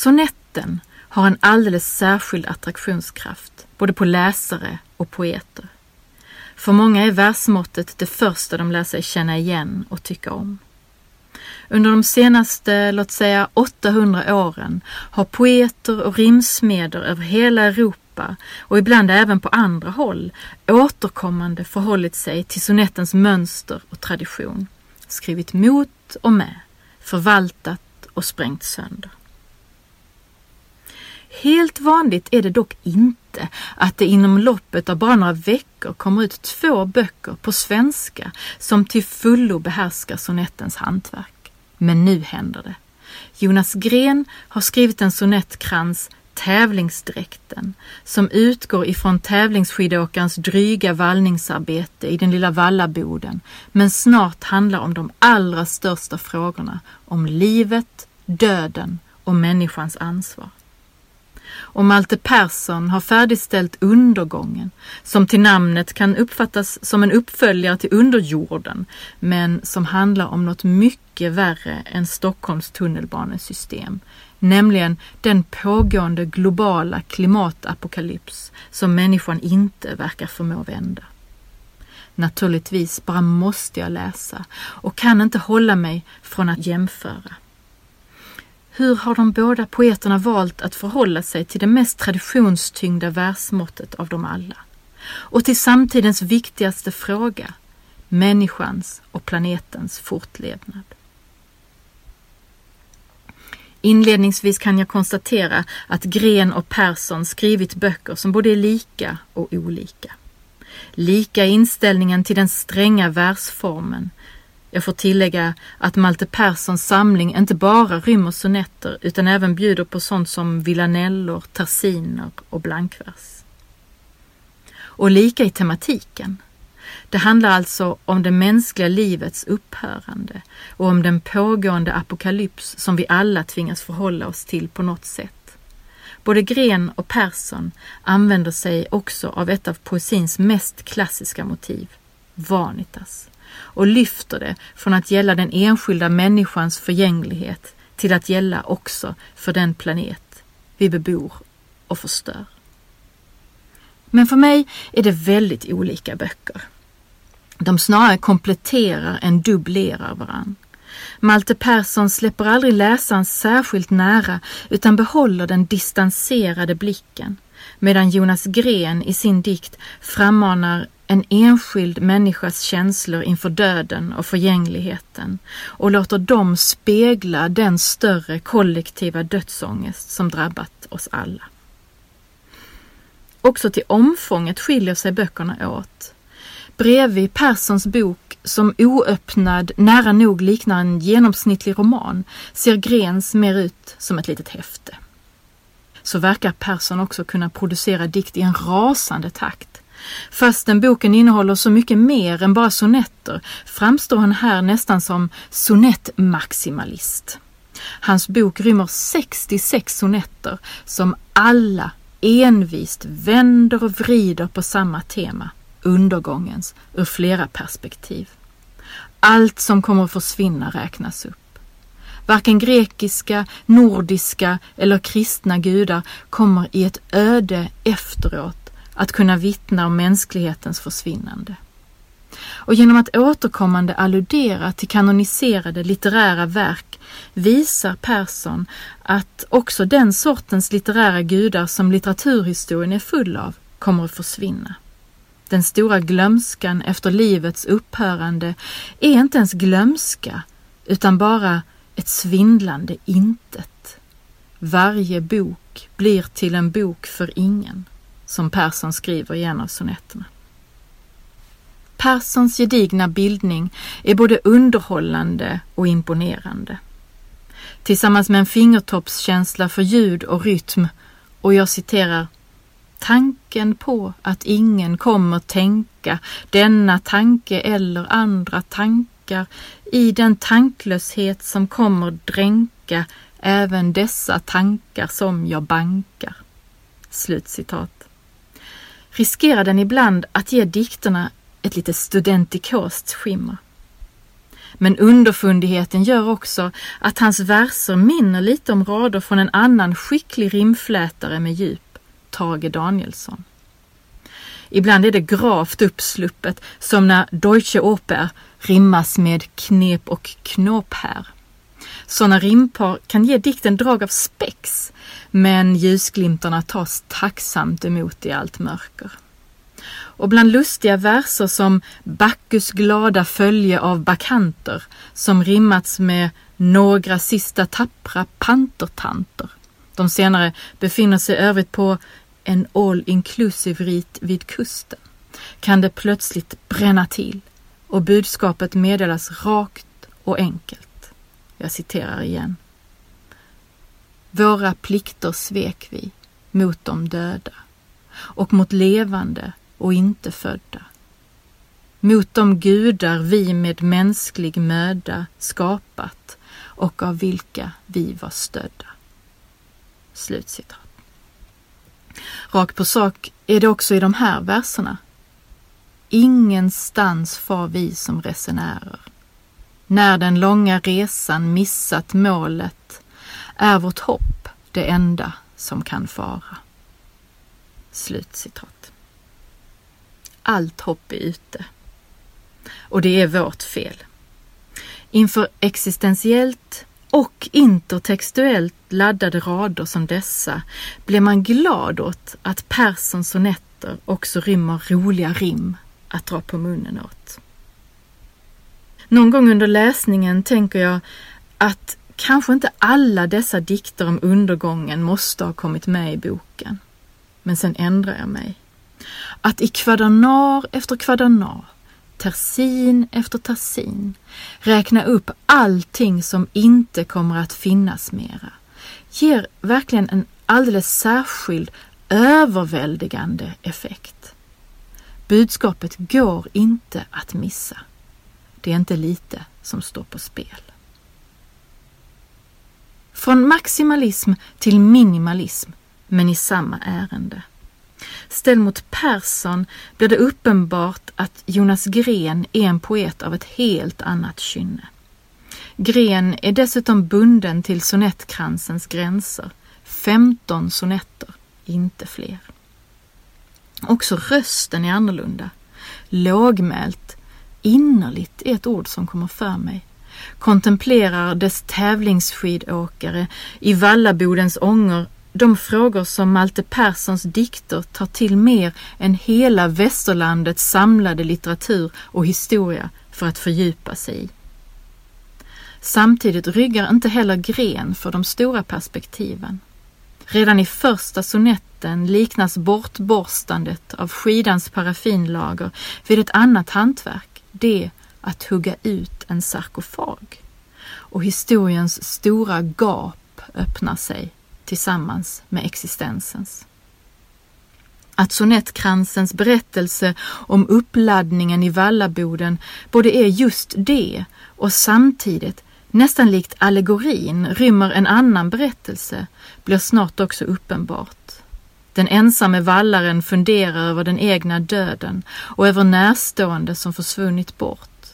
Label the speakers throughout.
Speaker 1: Sonetten har en alldeles särskild attraktionskraft, både på läsare och poeter. För många är versmåttet det första de lär sig känna igen och tycka om. Under de senaste, låt säga 800 åren har poeter och rimsmeder över hela Europa och ibland även på andra håll återkommande förhållit sig till sonettens mönster och tradition, skrivit mot och med, förvaltat och sprängt sönder. Helt vanligt är det dock inte att det inom loppet av bara några veckor kommer ut två böcker på svenska som till fullo behärskar sonettens hantverk. Men nu händer det. Jonas Gren har skrivit en sonettkrans Tävlingsdräkten som utgår ifrån tävlingsskidåkarens dryga vallningsarbete i den lilla vallaboden men snart handlar om de allra största frågorna om livet, döden och människans ansvar och Malte Persson har färdigställt Undergången, som till namnet kan uppfattas som en uppföljare till Underjorden, men som handlar om något mycket värre än Stockholms tunnelbanesystem, nämligen den pågående globala klimatapokalyps som människan inte verkar förmå vända. Naturligtvis bara måste jag läsa och kan inte hålla mig från att jämföra. Hur har de båda poeterna valt att förhålla sig till det mest traditionstyngda versmåttet av dem alla? Och till samtidens viktigaste fråga, människans och planetens fortlevnad. Inledningsvis kan jag konstatera att Gren och Persson skrivit böcker som både är lika och olika. Lika inställningen till den stränga versformen, jag får tillägga att Malte Perssons samling inte bara rymmer sonetter utan även bjuder på sånt som villanellor, tersiner och blankvers. Och lika i tematiken. Det handlar alltså om det mänskliga livets upphörande och om den pågående apokalyps som vi alla tvingas förhålla oss till på något sätt. Både Gren och Persson använder sig också av ett av poesins mest klassiska motiv, vanitas och lyfter det från att gälla den enskilda människans förgänglighet till att gälla också för den planet vi bebor och förstör. Men för mig är det väldigt olika böcker. De snarare kompletterar än dubblerar varann. Malte Persson släpper aldrig läsaren särskilt nära utan behåller den distanserade blicken medan Jonas Gren i sin dikt frammanar en enskild människas känslor inför döden och förgängligheten och låter dem spegla den större kollektiva dödsångest som drabbat oss alla. Också till omfånget skiljer sig böckerna åt. Bredvid Perssons bok, som oöppnad nära nog liknar en genomsnittlig roman, ser Grens mer ut som ett litet häfte. Så verkar Persson också kunna producera dikt i en rasande takt Fastän boken innehåller så mycket mer än bara sonetter framstår han här nästan som sonettmaximalist. Hans bok rymmer 66 sonetter som alla envist vänder och vrider på samma tema, undergångens, ur flera perspektiv. Allt som kommer att försvinna räknas upp. Varken grekiska, nordiska eller kristna gudar kommer i ett öde efteråt att kunna vittna om mänsklighetens försvinnande. Och genom att återkommande alludera till kanoniserade litterära verk visar Persson att också den sortens litterära gudar som litteraturhistorien är full av kommer att försvinna. Den stora glömskan efter livets upphörande är inte ens glömska utan bara ett svindlande intet. Varje bok blir till en bok för ingen som Persson skriver i en av sonetterna. Perssons gedigna bildning är både underhållande och imponerande. Tillsammans med en fingertoppskänsla för ljud och rytm och jag citerar Tanken på att ingen kommer tänka denna tanke eller andra tankar i den tanklöshet som kommer dränka även dessa tankar som jag bankar. Slutcitat riskerar den ibland att ge dikterna ett lite studentikost skimmer. Men underfundigheten gör också att hans verser minner lite om rader från en annan skicklig rimflätare med djup, Tage Danielsson. Ibland är det gravt uppsluppet, som när Deutsche Oper rimmas med knep och knåp här. Sådana rimpar kan ge dikten drag av spex, men ljusglimtarna tas tacksamt emot i allt mörker. Och bland lustiga verser som Bacchus glada följe av bakanter som rimmats med några sista tappra pantertanter. De senare befinner sig övrigt på en all inclusive rit vid kusten. Kan det plötsligt bränna till och budskapet meddelas rakt och enkelt. Jag citerar igen. Våra plikter svek vi mot de döda och mot levande och inte födda. Mot de gudar vi med mänsklig möda skapat och av vilka vi var stödda. Slutcitat. Rakt på sak är det också i de här verserna. Ingenstans far vi som resenärer. När den långa resan missat målet är vårt hopp det enda som kan fara. Slutcitat. Allt hopp är ute. Och det är vårt fel. Inför existentiellt och intertextuellt laddade rader som dessa blir man glad åt att Perssons sonetter också rymmer roliga rim att dra på munnen åt. Någon gång under läsningen tänker jag att kanske inte alla dessa dikter om undergången måste ha kommit med i boken. Men sen ändrar jag mig. Att i kvadernar efter kvadernar, tersin efter tersin, räkna upp allting som inte kommer att finnas mera, ger verkligen en alldeles särskild överväldigande effekt. Budskapet går inte att missa. Det är inte lite som står på spel. Från maximalism till minimalism, men i samma ärende. Ställd mot Persson blir det uppenbart att Jonas Gren är en poet av ett helt annat kynne. Gren är dessutom bunden till sonettkransens gränser. 15 sonetter, inte fler. Också rösten är annorlunda. Lågmält, innerligt är ett ord som kommer för mig. Kontemplerar dess tävlingsskidåkare i Vallabodens ånger de frågor som Malte Perssons dikter tar till mer än hela västerlandets samlade litteratur och historia för att fördjupa sig i. Samtidigt ryggar inte heller Gren för de stora perspektiven. Redan i första sonetten liknas bortborstandet av skidans paraffinlager vid ett annat hantverk, det att hugga ut en sarkofag. Och historiens stora gap öppnar sig tillsammans med existensens. Att sonettkransens berättelse om uppladdningen i Vallaboden både är just det och samtidigt, nästan likt allegorin, rymmer en annan berättelse blir snart också uppenbart. Den ensamme vallaren funderar över den egna döden och över närstående som försvunnit bort.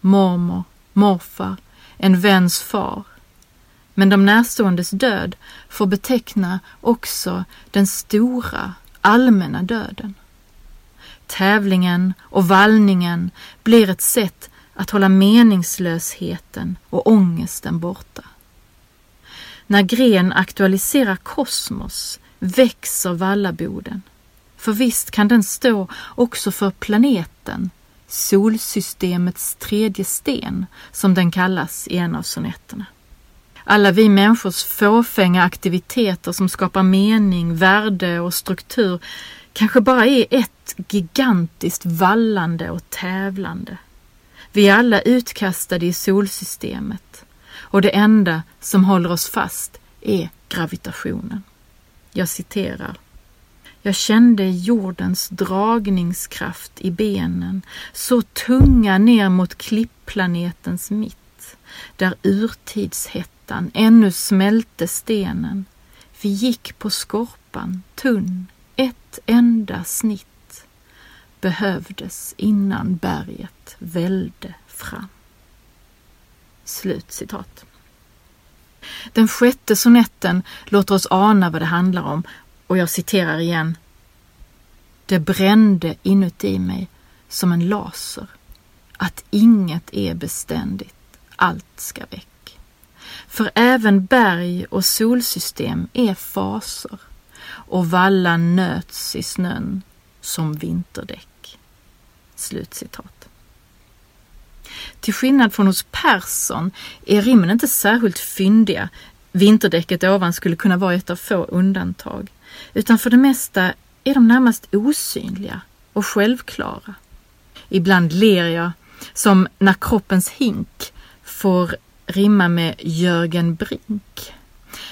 Speaker 1: Mormor, morfar, en väns far. Men de närståendes död får beteckna också den stora allmänna döden. Tävlingen och vallningen blir ett sätt att hålla meningslösheten och ångesten borta. När Gren aktualiserar kosmos växer Vallaboden. För visst kan den stå också för planeten, solsystemets tredje sten, som den kallas i en av sonetterna. Alla vi människors fåfänga aktiviteter som skapar mening, värde och struktur kanske bara är ett gigantiskt vallande och tävlande. Vi är alla utkastade i solsystemet och det enda som håller oss fast är gravitationen. Jag citerar. Jag kände jordens dragningskraft i benen, så tunga ner mot klippplanetens mitt, där urtidshett urtidshettan ännu smälte stenen. Vi gick på skorpan, tunn, ett enda snitt behövdes innan berget välde fram. Slut citat. Den sjätte sonetten låter oss ana vad det handlar om och jag citerar igen. Det brände inuti mig som en laser att inget är beständigt, allt ska väck. För även berg och solsystem är faser och vallan nöts i snön som vinterdäck. Slutcitat. Till skillnad från hos Persson är rimmen inte särskilt fyndiga. Vinterdäcket ovan skulle kunna vara ett av få undantag. Utan för det mesta är de närmast osynliga och självklara. Ibland ler jag, som när kroppens hink får rimma med Jörgen Brink.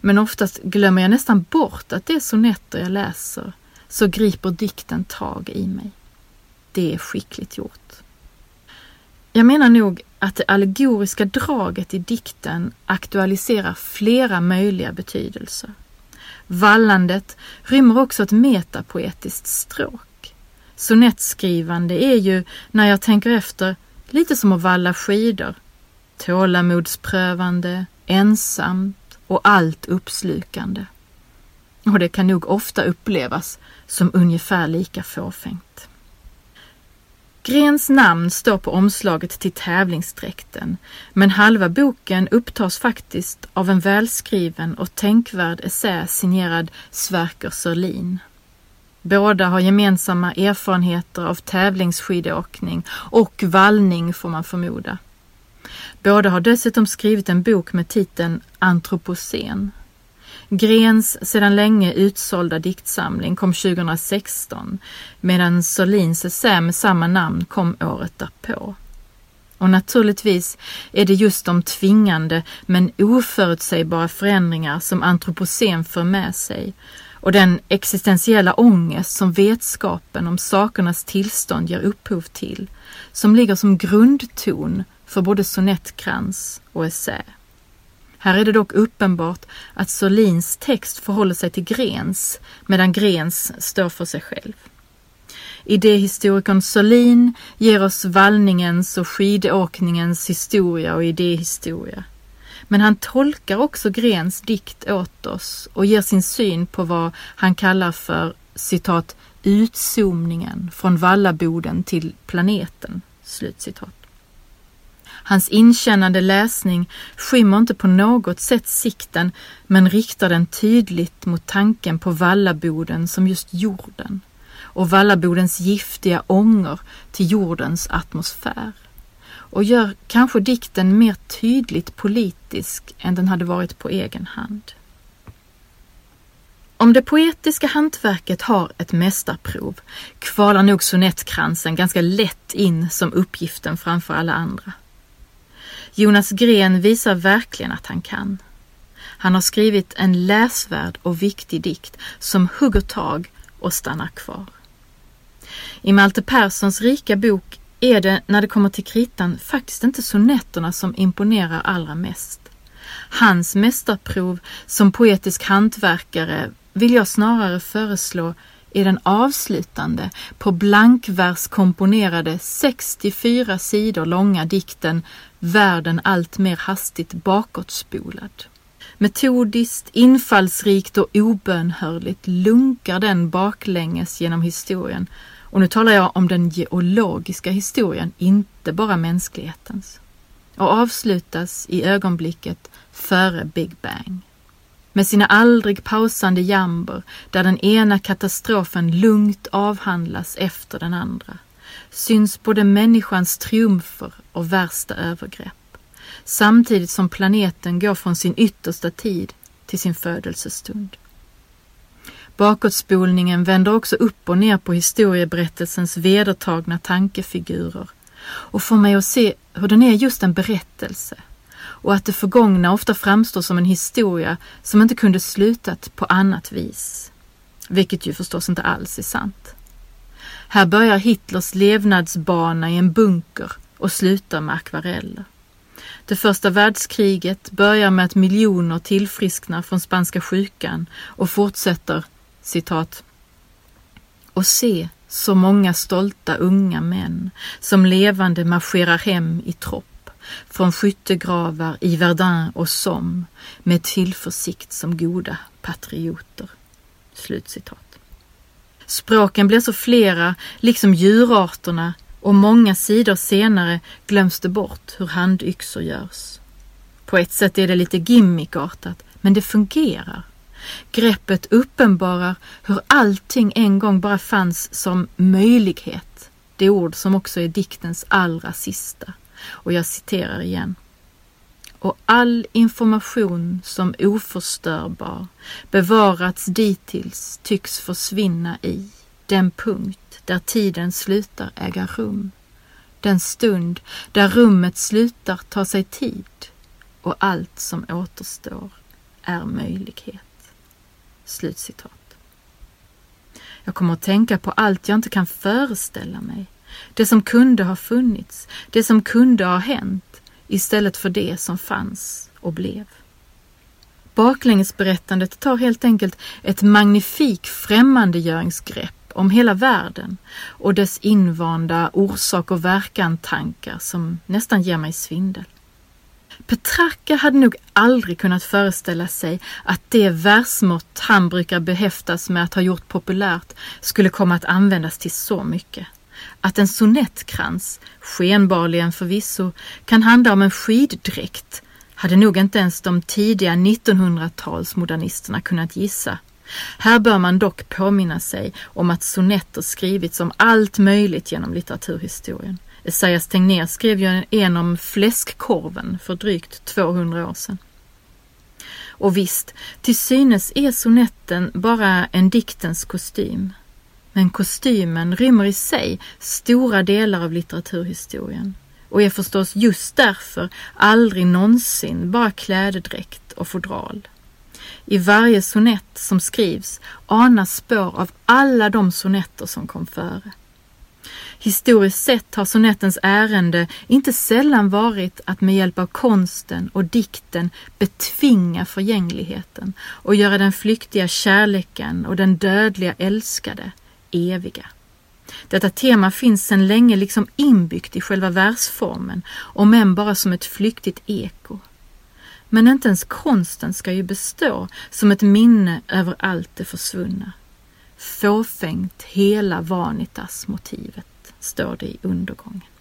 Speaker 1: Men oftast glömmer jag nästan bort att det är sonetter jag läser, så griper dikten tag i mig. Det är skickligt gjort. Jag menar nog att det allegoriska draget i dikten aktualiserar flera möjliga betydelser. Vallandet rymmer också ett metapoetiskt stråk. Sonettskrivande är ju, när jag tänker efter, lite som att valla skidor. Tålamodsprövande, ensamt och allt uppslukande. Och det kan nog ofta upplevas som ungefär lika fåfängt. Grens namn står på omslaget till tävlingsdräkten, men halva boken upptas faktiskt av en välskriven och tänkvärd essä signerad Sverker Sörlin. Båda har gemensamma erfarenheter av tävlingsskidåkning och vallning får man förmoda. Båda har dessutom skrivit en bok med titeln Antropocen Grens sedan länge utsålda diktsamling kom 2016 medan Solins essä med samma namn kom året därpå. Och naturligtvis är det just de tvingande men oförutsägbara förändringar som antropocen för med sig och den existentiella ångest som vetskapen om sakernas tillstånd ger upphov till som ligger som grundton för både sonettkrans och essä. Här är det dock uppenbart att Solins text förhåller sig till Grens, medan Grens står för sig själv. Idéhistorikern Solin ger oss vallningens och skidåkningens historia och idéhistoria. Men han tolkar också Grens dikt åt oss och ger sin syn på vad han kallar för citat utzoomningen från Vallaboden till planeten. Slutcitat. Hans inkännande läsning skymmer inte på något sätt sikten men riktar den tydligt mot tanken på Vallaboden som just jorden och Vallabodens giftiga ångor till jordens atmosfär och gör kanske dikten mer tydligt politisk än den hade varit på egen hand. Om det poetiska hantverket har ett mästarprov kvalar nog sonettkransen ganska lätt in som uppgiften framför alla andra. Jonas Gren visar verkligen att han kan. Han har skrivit en läsvärd och viktig dikt som hugger tag och stannar kvar. I Malte Perssons rika bok är det, när det kommer till kritan, faktiskt inte sonetterna som imponerar allra mest. Hans mästarprov som poetisk hantverkare vill jag snarare föreslå är den avslutande, på blankvers komponerade 64 sidor långa dikten Världen allt mer hastigt bakåtspolad. Metodiskt, infallsrikt och obönhörligt lunkar den baklänges genom historien och nu talar jag om den geologiska historien, inte bara mänsklighetens. Och avslutas i ögonblicket före Big Bang med sina aldrig pausande jamber där den ena katastrofen lugnt avhandlas efter den andra syns både människans triumfer och värsta övergrepp samtidigt som planeten går från sin yttersta tid till sin födelsestund. Bakåtspolningen vänder också upp och ner på historieberättelsens vedertagna tankefigurer och får mig att se hur den är just en berättelse och att det förgångna ofta framstår som en historia som inte kunde slutat på annat vis. Vilket ju förstås inte alls är sant. Här börjar Hitlers levnadsbana i en bunker och slutar med akvareller. Det första världskriget börjar med att miljoner tillfrisknar från spanska sjukan och fortsätter citat och se så många stolta unga män som levande marscherar hem i tropp från skyttegravar i Verdun och Somme med tillförsikt som goda patrioter. Slutcitat. Språken blir så flera, liksom djurarterna, och många sidor senare glöms det bort hur handyxor görs. På ett sätt är det lite gimmickartat, men det fungerar. Greppet uppenbarar hur allting en gång bara fanns som möjlighet. Det ord som också är diktens allra sista. Och jag citerar igen. Och all information som oförstörbar bevarats dittills tycks försvinna i den punkt där tiden slutar äga rum. Den stund där rummet slutar ta sig tid och allt som återstår är möjlighet. Slutcitat. Jag kommer att tänka på allt jag inte kan föreställa mig. Det som kunde ha funnits, det som kunde ha hänt istället för det som fanns och blev. Baklängesberättandet tar helt enkelt ett magnifik främmandegöringsgrepp om hela världen och dess invanda orsak och verkan-tankar som nästan ger mig svindel. Petrarca hade nog aldrig kunnat föreställa sig att det versmått han brukar behäftas med att ha gjort populärt skulle komma att användas till så mycket. Att en sonettkrans, skenbarligen förvisso, kan handla om en skiddräkt hade nog inte ens de tidiga 1900-talsmodernisterna kunnat gissa. Här bör man dock påminna sig om att sonetter skrivits om allt möjligt genom litteraturhistorien. Esaias Tegnér skrev ju en om fläskkorven för drygt 200 år sedan. Och visst, till synes är sonetten bara en diktens kostym. Men kostymen rymmer i sig stora delar av litteraturhistorien och är förstås just därför aldrig någonsin bara klädedräkt och fodral. I varje sonett som skrivs anas spår av alla de sonetter som kom före. Historiskt sett har sonettens ärende inte sällan varit att med hjälp av konsten och dikten betvinga förgängligheten och göra den flyktiga kärleken och den dödliga älskade eviga. Detta tema finns sedan länge liksom inbyggt i själva versformen, om än bara som ett flyktigt eko. Men inte ens konsten ska ju bestå som ett minne över allt det försvunna. Fåfängt hela vanitas-motivet står det i undergången.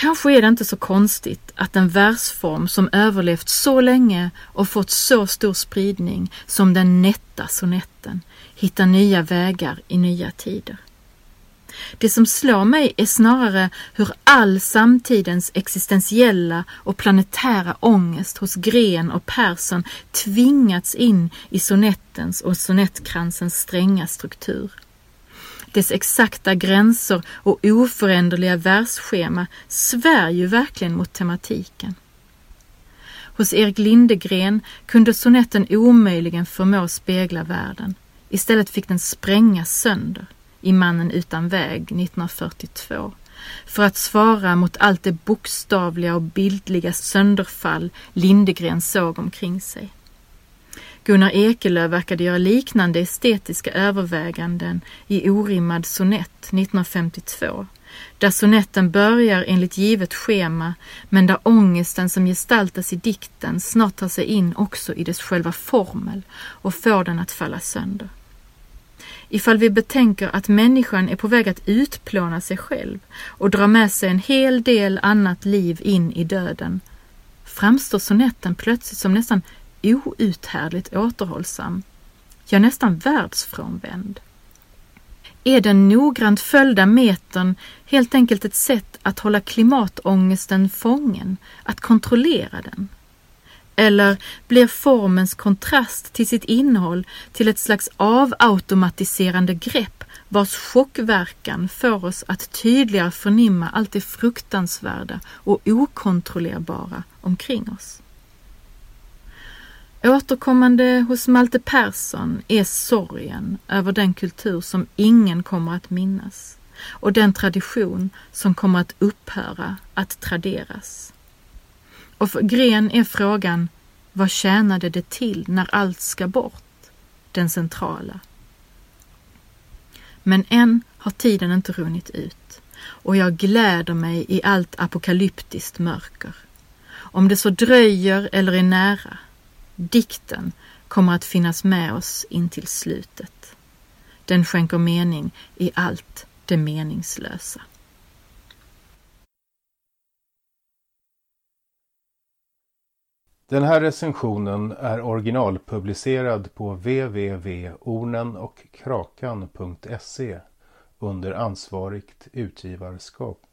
Speaker 1: Kanske är det inte så konstigt att en versform som överlevt så länge och fått så stor spridning som den nätta sonetten hittar nya vägar i nya tider. Det som slår mig är snarare hur all samtidens existentiella och planetära ångest hos Gren och Persson tvingats in i sonettens och sonettkransens stränga struktur. Dess exakta gränser och oföränderliga versschema svär ju verkligen mot tematiken. Hos Erik Lindegren kunde sonetten omöjligen förmå spegla världen. Istället fick den sprängas sönder i Mannen utan väg 1942 för att svara mot allt det bokstavliga och bildliga sönderfall Lindegren såg omkring sig. Gunnar Ekelöf verkade göra liknande estetiska överväganden i Orimmad sonett 1952, där sonetten börjar enligt givet schema men där ångesten som gestaltas i dikten snart tar sig in också i dess själva formel och får den att falla sönder. Ifall vi betänker att människan är på väg att utplåna sig själv och dra med sig en hel del annat liv in i döden, framstår sonetten plötsligt som nästan outhärdligt återhållsam, ja nästan världsfrånvänd. Är den noggrant följda metern helt enkelt ett sätt att hålla klimatångesten fången, att kontrollera den? Eller blir formens kontrast till sitt innehåll till ett slags avautomatiserande grepp vars chockverkan får oss att tydligare förnimma allt det fruktansvärda och okontrollerbara omkring oss? Återkommande hos Malte Persson är sorgen över den kultur som ingen kommer att minnas och den tradition som kommer att upphöra att traderas. Och för Gren är frågan, vad tjänade det till när allt ska bort? Den centrala. Men än har tiden inte runnit ut och jag gläder mig i allt apokalyptiskt mörker. Om det så dröjer eller är nära, dikten kommer att finnas med oss intill slutet. Den skänker mening i allt det meningslösa.
Speaker 2: Den här recensionen är originalpublicerad på www.ornenochkrakan.se under ansvarigt utgivarskap.